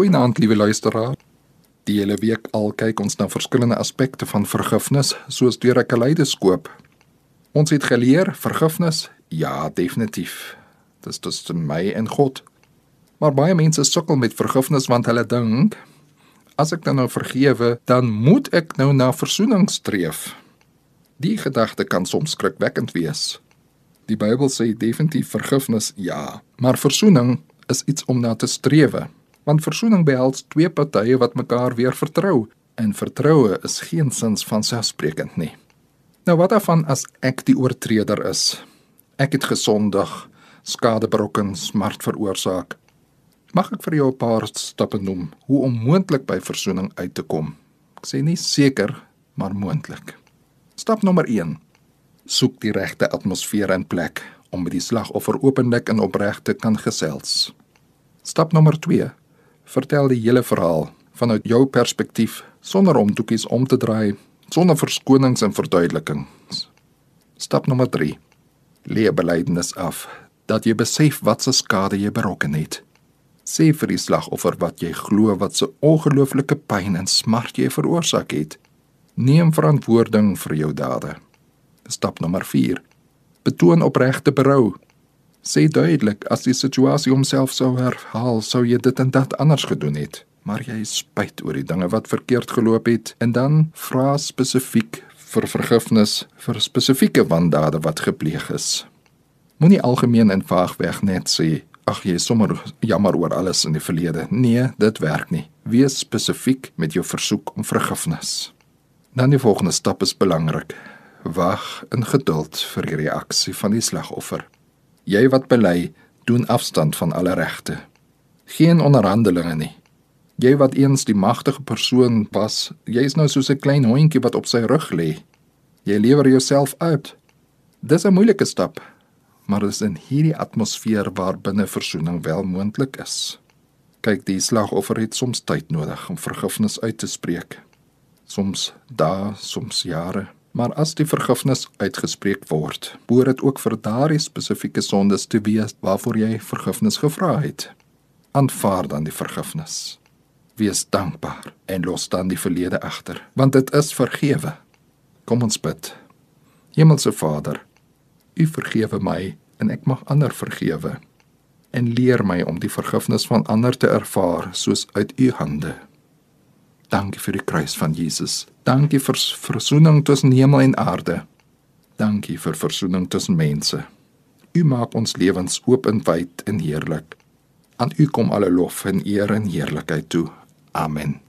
Goeienaand, liewe luisteraar. Die hele week al kyk ons na verskillende aspekte van vergifnis, soos deur 'n kaleidoskoop. Ons het geleer vergifnis, ja, definitief. Dis tussen my en God. Maar baie mense sukkel met vergifnis want hulle dink as ek dan nou vergewe, dan moet ek nou na verzoening streef. Die gedagte kan soms skrikwekkend wees. Die Bybel sê definitief vergifnis, ja, maar verzoening is iets om na te strewe want versoening behels twee partye wat mekaar weer vertrou en vertroue is geensins van selfsprekend nie. Nou wat af van as ek die oortreder is? Ek het gesondig, skade berokken, smart veroorsaak. Mag ek vir jou 'n paar stappe noem hoe om moontlik by versoening uit te kom? Ek sê nie seker, maar moontlik. Stap nommer 1: Soek die regte atmosfeer en plek om met die slagoffer openlik en opreg te kan gesels. Stap nommer 2: Vertel die hele verhaal vanuit jou perspektief sonder om doekies om te draai, sonder verskonings en verduidelikings. Stap nommer 3: Leer belydenis af dat jy besef wat se skade jy berokken het. Sê vir die slagoffer wat jy glo wat se ongelooflike pyn en smart jy veroorsaak het. Neem verantwoording vir jou dade. Stap nommer 4: Betoon opregte berou sê duidelik as die situasie homself sou herhaal, sou jy dit en dat anders gedoen het. Maar jy spyt oor die dinge wat verkeerd geloop het en dan vra spesifiek vir vergifnis vir spesifieke wandade wat gepleeg is. Moenie algemeen en vaagweg net sê ag jy sommer jammer oor alles in die verlede. Nee, dit werk nie. Wees spesifiek met jou versoek om vergifnis. Dan die volgende stap is belangrik. Wag in geduld vir die reaksie van die slagoffer. Jy wat bely, doen afstand van alle regte. Geen onderhandelinge nie. Jy wat eens die magtige persoon was, jy is nou soos 'n klein hondjie wat op sy rug lê. Jy lewer jouself uit. Dis 'n moeilike stap, maar dit is in hierdie atmosfeer waar binne versoening wel moontlik is. Kyk, die slagoffer het soms tyd nodig om vergifnis uit te spreek. Soms dae, soms jare. Maar as die vergifnis uitgespreek word, behoort dit ook vir daardie spesifieke sondes te wees waarvoor jy vergifnis gevra het. Aanvaar dan die vergifnis. Wees dankbaar en los dan die verlede agter, want dit is vergewe. Kom ons bid. Hemelse Vader, U vergewe my en ek mag ander vergewe. En leer my om die vergifnis van ander te ervaar soos uit U hande. Dankie vir die kruis van Jesus. Dankie vir verzoening tussen hemel en aarde. Dankie vir verzoening tussen mense. U maak ons lewens oop en wyd en heerlik. Aan U kom alle lof en eer en heerlikheid toe. Amen.